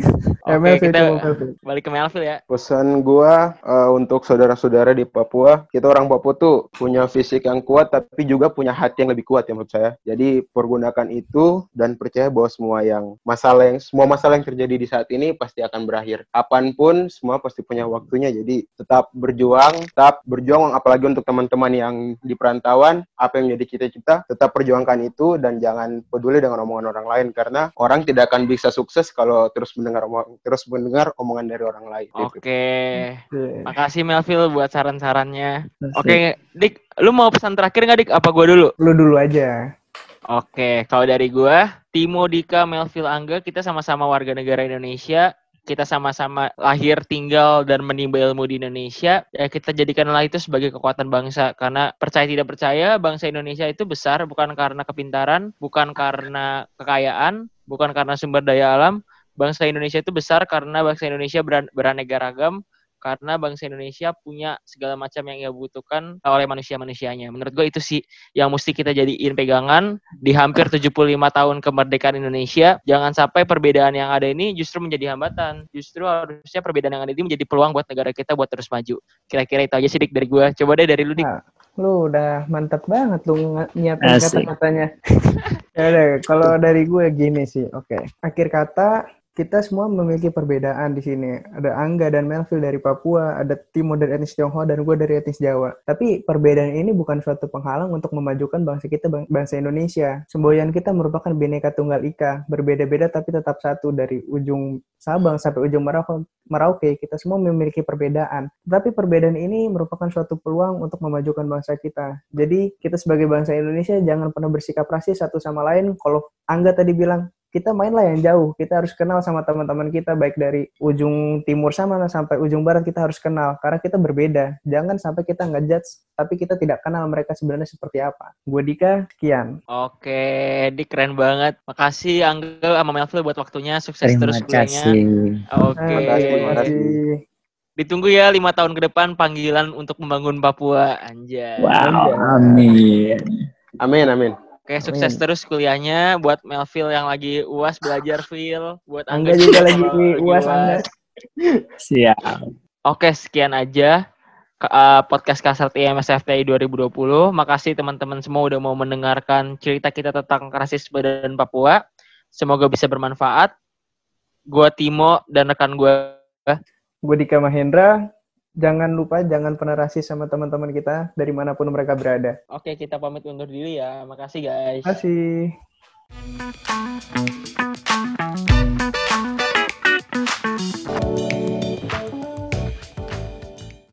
Oke, okay, kita balik ke Melville ya. Pesan gua uh, untuk saudara-saudara di Papua, kita orang Papua tuh punya fisik yang kuat tapi juga punya hati yang lebih kuat ya menurut saya. Jadi pergunakan itu dan percaya bahwa semua yang masalah yang semua masalah yang terjadi di saat ini pasti akan berakhir. Kapan pun semua pasti punya waktunya. Jadi tetap berjuang, tetap berjuang apalagi untuk teman-teman yang di perantauan, apa yang menjadi cita-cita, tetap perjuangkan itu dan jangan peduli dengan omongan orang lain karena orang tidak akan bisa sukses kalau terus mendengar omong, terus mendengar omongan dari orang lain. Gitu. Oke. Okay. Makasih Melville buat saran-sarannya. Oke, okay, Dik, lu mau pesan terakhir nggak Dik? Apa gue dulu? Lu dulu aja. Oke, okay, kalau dari gue, Timo Dika, Melville Angga, kita sama-sama warga negara Indonesia. kita sama-sama lahir, tinggal, dan menimba ilmu di Indonesia, ya kita jadikanlah itu sebagai kekuatan bangsa. Karena percaya tidak percaya, bangsa Indonesia itu besar bukan karena kepintaran, bukan karena kekayaan, bukan karena sumber daya alam. Bangsa Indonesia itu besar karena bangsa Indonesia beran beraneka ragam, karena bangsa Indonesia punya segala macam yang ia butuhkan oleh manusia-manusianya. Menurut gue itu sih yang mesti kita jadiin pegangan di hampir 75 tahun kemerdekaan Indonesia. Jangan sampai perbedaan yang ada ini justru menjadi hambatan. Justru harusnya perbedaan yang ada ini menjadi peluang buat negara kita buat terus maju. Kira-kira itu aja sih dari gue. Coba deh dari lu Dik. Nah, lu udah mantap banget lu nyiapin kata-katanya. ya udah, kalau dari gue gini sih. Oke. Okay. Akhir kata kita semua memiliki perbedaan di sini. Ada Angga dan Melville dari Papua, ada Timo dari etnis Tionghoa, dan gue dari etnis Jawa. Tapi perbedaan ini bukan suatu penghalang untuk memajukan bangsa kita, bangsa Indonesia. Semboyan kita merupakan bineka tunggal ika, berbeda-beda tapi tetap satu dari ujung Sabang sampai ujung Merauke, Merauke. Kita semua memiliki perbedaan. Tapi perbedaan ini merupakan suatu peluang untuk memajukan bangsa kita. Jadi kita sebagai bangsa Indonesia jangan pernah bersikap rasis satu sama lain. Kalau Angga tadi bilang kita mainlah yang jauh. Kita harus kenal sama teman-teman kita baik dari ujung timur sama sampai ujung barat kita harus kenal karena kita berbeda. Jangan sampai kita nggak judge tapi kita tidak kenal mereka sebenarnya seperti apa. Gue Dika, sekian. Oke, Dik keren banget. Makasih Angga sama Melville buat waktunya. Sukses Terima terus kuliahnya. Oke. Terima kasih. Ditunggu ya lima tahun ke depan panggilan untuk membangun Papua. Anjay. Wow, amin. Amin, amin. Oke, sukses Amin. terus kuliahnya buat Melville yang lagi UAS belajar Phil, buat Angga, Angga juga lagi UAS Angga. Siap. Oke, sekian aja uh, podcast Kasar IMS FTI 2020. Makasih teman-teman semua udah mau mendengarkan cerita kita tentang rasisme dan Papua. Semoga bisa bermanfaat. Gua Timo dan rekan gue. Gue Dika Mahendra jangan lupa jangan pernah rasis sama teman-teman kita dari mana pun mereka berada. Oke, kita pamit undur diri ya. Makasih guys. Makasih.